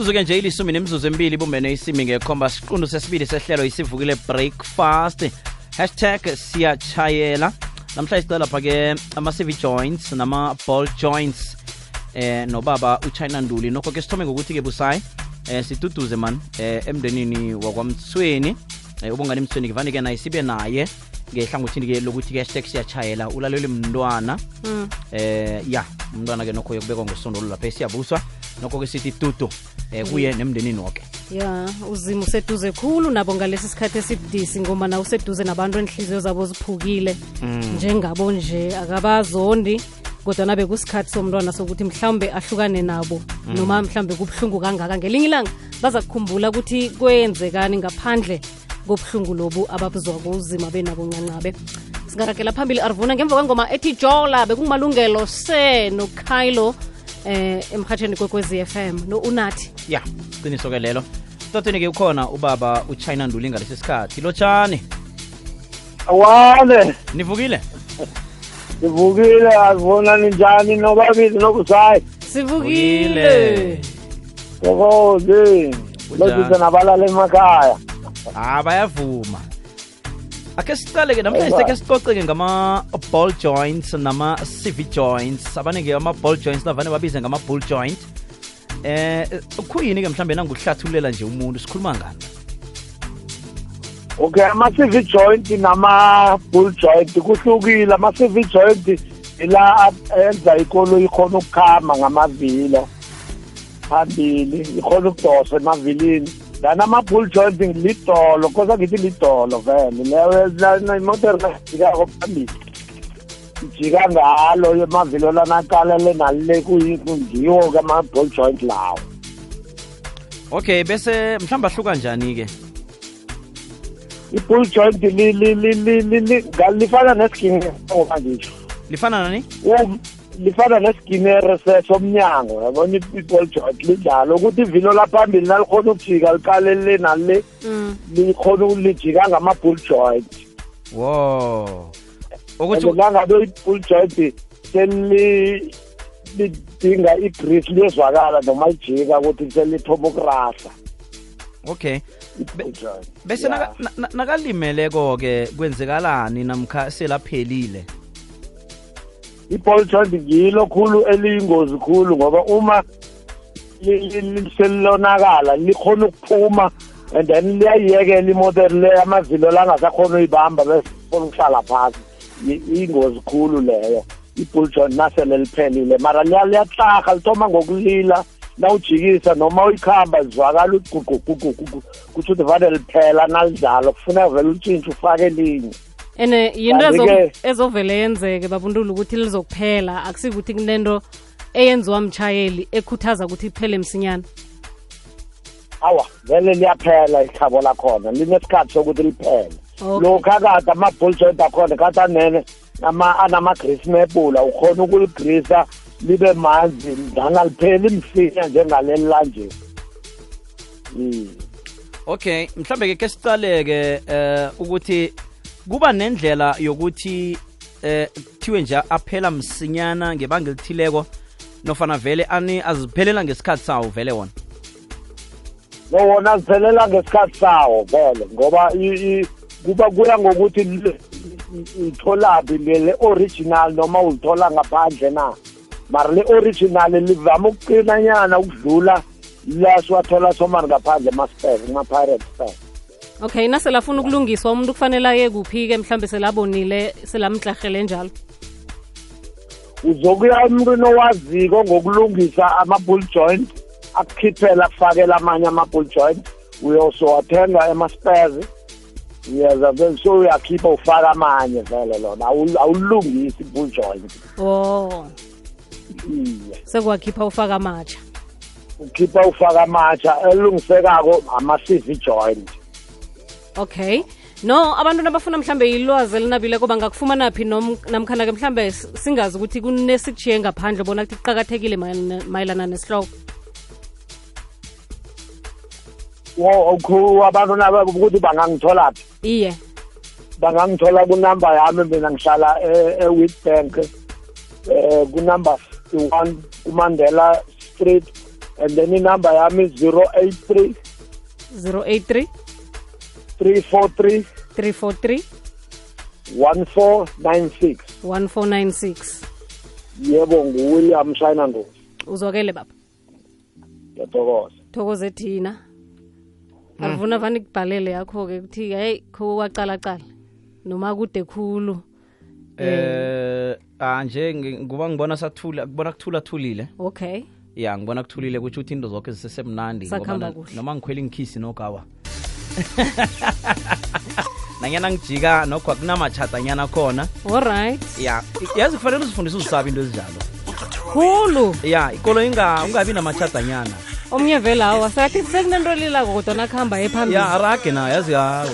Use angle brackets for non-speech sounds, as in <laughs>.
mizuzu-ke nje ilisumi nemizuzu emibili bumbene isimi ngekhomba siqundu sesibili sehlelo isivukile breakfast. Hashtag siyachayela namhlanje sicela lapha-ke ama-cv joints nama-ball joints eh nobaba uchina nduli. Nokho ke sithome ngokuthi-ke busayi eh siduduze man eh emndenini wakwamthweni eh ubongani mthweni kivane-ke naye sibe naye ngehlangothini-ke lokuthi-ke hashtag siyachayela ulaleli mntwana. Eh ya umntwana-ke nokho yokubekwa ngosondolo lapha esiyabuswa nokho-ke sithi tutu eh kuye nemndenini woke. Ya uzima useduze khulu nabo ngalesi sikhathi esibudisi ngoma na useduze nabantu enhliziyo zabo ziphukile. Njengabo nje akabazondi kodwa nabe kusikhathi somntwana sokuthi mhlawumbe ahlukane nabo noma mhlawumbe kubuhlungu kangaka. Ngelinye ilanga baza kukhumbula ukuthi kwenzekani ngaphandle kobuhlungu lobu ababuzwako uzima benabo ncancabe. Singarakela phambili arvuna ngemva kwengoma ethi jola bekungumalungelo se nokylo eh emhatsheni kwekwezi FM no unathi? Ya qiniso-ke lelo. Tatweni-ke ukhona ubaba uchina nduli ngalesi sikhathi. Lotshani Awale, nivukile? Sivukile azibona ninjani nobabili nobusayi. sivukile. Kunjani? Lozise nabalala emakhaya. ah bayavuma. Ake siqale-ke namhlanje Aywa. sicoce-ke ngama-ball joints nama-cv joints abaningi ama-ball joints navane babize ngama-bull joint eh khuyini-ke mhlawumbe nangukuhlathulela nje umuntu sikhuluma ngani Okay, ama CV joint nama bull joint kuhlukile. Ama CV joint ila enza ikolo ikhona ukukhama ngamavilo. Phambili, ikhona ukudosa emavilini. Lana ama bull joint ngilidolo, kodwa ngithi lidolo vele. Leyo imoto ngajika phambili. jika ngalo emavilo lanaqalele nalile kuyikundiwo ke ma-ball joint lawo okay bese mhlawumbe ahluka njani-ke i-bull joint li- li- li- li- li- li- nga- lifana nesiginere ngoba ngisho lifana nani Um, lifana nesiginere se- somnyango yabona? I- i-ball joint linjalo ukuthi ivilo laphambili nalikhona ukujika liqalele nalile mm. likhona ukulijika ngama-bull joint. Wo ukuthi nangabe i-bull joint seli lidinga i-grease liyezwakala noma lijika ukuthi selithoma ukurasa okay bese nakalimeleko-ke kwenzekalani namkha selaphelile i-ball joint ngilo khulu eliyingozi khulu ngoba uma li- li- li- selilonakala likhona ukuphuma and then liyayiyekela imoto le amavilo langasakhona uyibamba bese funa ukuhlala phasi. I- iyingozi khulu leyo i-bull joint nasele liphelile. Mara liya- liyatlarha lithoma ngokulila nawujikisa noma uyikhamba zizwakala ugugugugugu kuthi uthi vane liphela nalinjalo kufuneka vele utshintshe ufake elinye. Ene yinto ezo- Kanti-ke- ezovele yenzeke babundula ukuthi lizokuphela. Akusikuthi kunento eyenziwa mtshayeli ekhuthaza ukuthi iphele msinyana. Awa vele liyaphela ikhabo lakhona. Linesikhathi sokuthi liphele. Okay. lokhu akade ama-bull joint akhona kade anene ama- anama-grease mebula ukhona ukuligrisa libe manzi ngangalipheli msinya njengaleli lanje. Mm. okay mhlambe-ke ke sicale-ke eh ukuthi kuba nendlela yokuthi eh kuthiwe nje aphela msinyana ngebanga elithileko nofana vele ani aziphelela ngesikhathi sawo vele wona? No wona ziphelela ngesikhathi sawo vele ngoba i- i- kuba kuya ngokuthi li- i- itholaphi le original noma ulithola ngaphandle na? Mara le original livama ukuqinanyana ukudlula lasiwathola somari ngaphandle ema-spare kuma-pirate spare. Okay naselafuna ukulungiswa umuntu kufanele aye kuphi-ke mhlawumbe selabonile selamdlarhele njalo? Uzokuya emntwini owaziko ngokulungisa ama-bull joint akukhiphela akufakela amanye ama-bull joint. Uyosowathenga ema-spares. Uyeza vele so uyakhipha ufaka amanye vele lona. Awu- awulungisi i-bull joint. Oh. Iye. Sekwakhipha ufaka amatsha. Ukhipha ufaka amatsha elungisekako ama-cv joint. Okay. No abantu nabafuna mhlambe ilwazi elinabileko bangakufumana phi namkhana-ke mhlambe singazi ukuthi kunesikujiye ngaphandle bona kuthi kuqakathekile mayelana- nesihloko? Abantu ukuthi bangangithola phi? Iye. Bangangithola kunamba yami mina ngihlala e-wit bank eh kunumber 51 kumandela street and then inamba yami 083 083 343 343 1496 1496 yebo nguwilliam shina ngozi uzwakele baba. Ngiyathokoza. Thokoze thina. Alivuna vani kubhalele yakho-ke kuthi heyi kho kwacalacala noma kude khulu. Eh ah nje ngibona sathula kubona kuthula thulile. Okay. Ya ngibona kuthulile kutsho ukuthi into zonke zisesemnandi noma ngikhwela ngikhisi nogawa <laughs> nanyana ngijika nokho kunamachatanyana khona. Allright ya yazi kufanele uzifundise uzisaba into ezinjalo. Khulu. Ya ikolo inga ungabi namachatanyana omnye vele awa sathi sekunento lilako kodwa nakuhamba ephambili. Ya arage nayo yazi hawa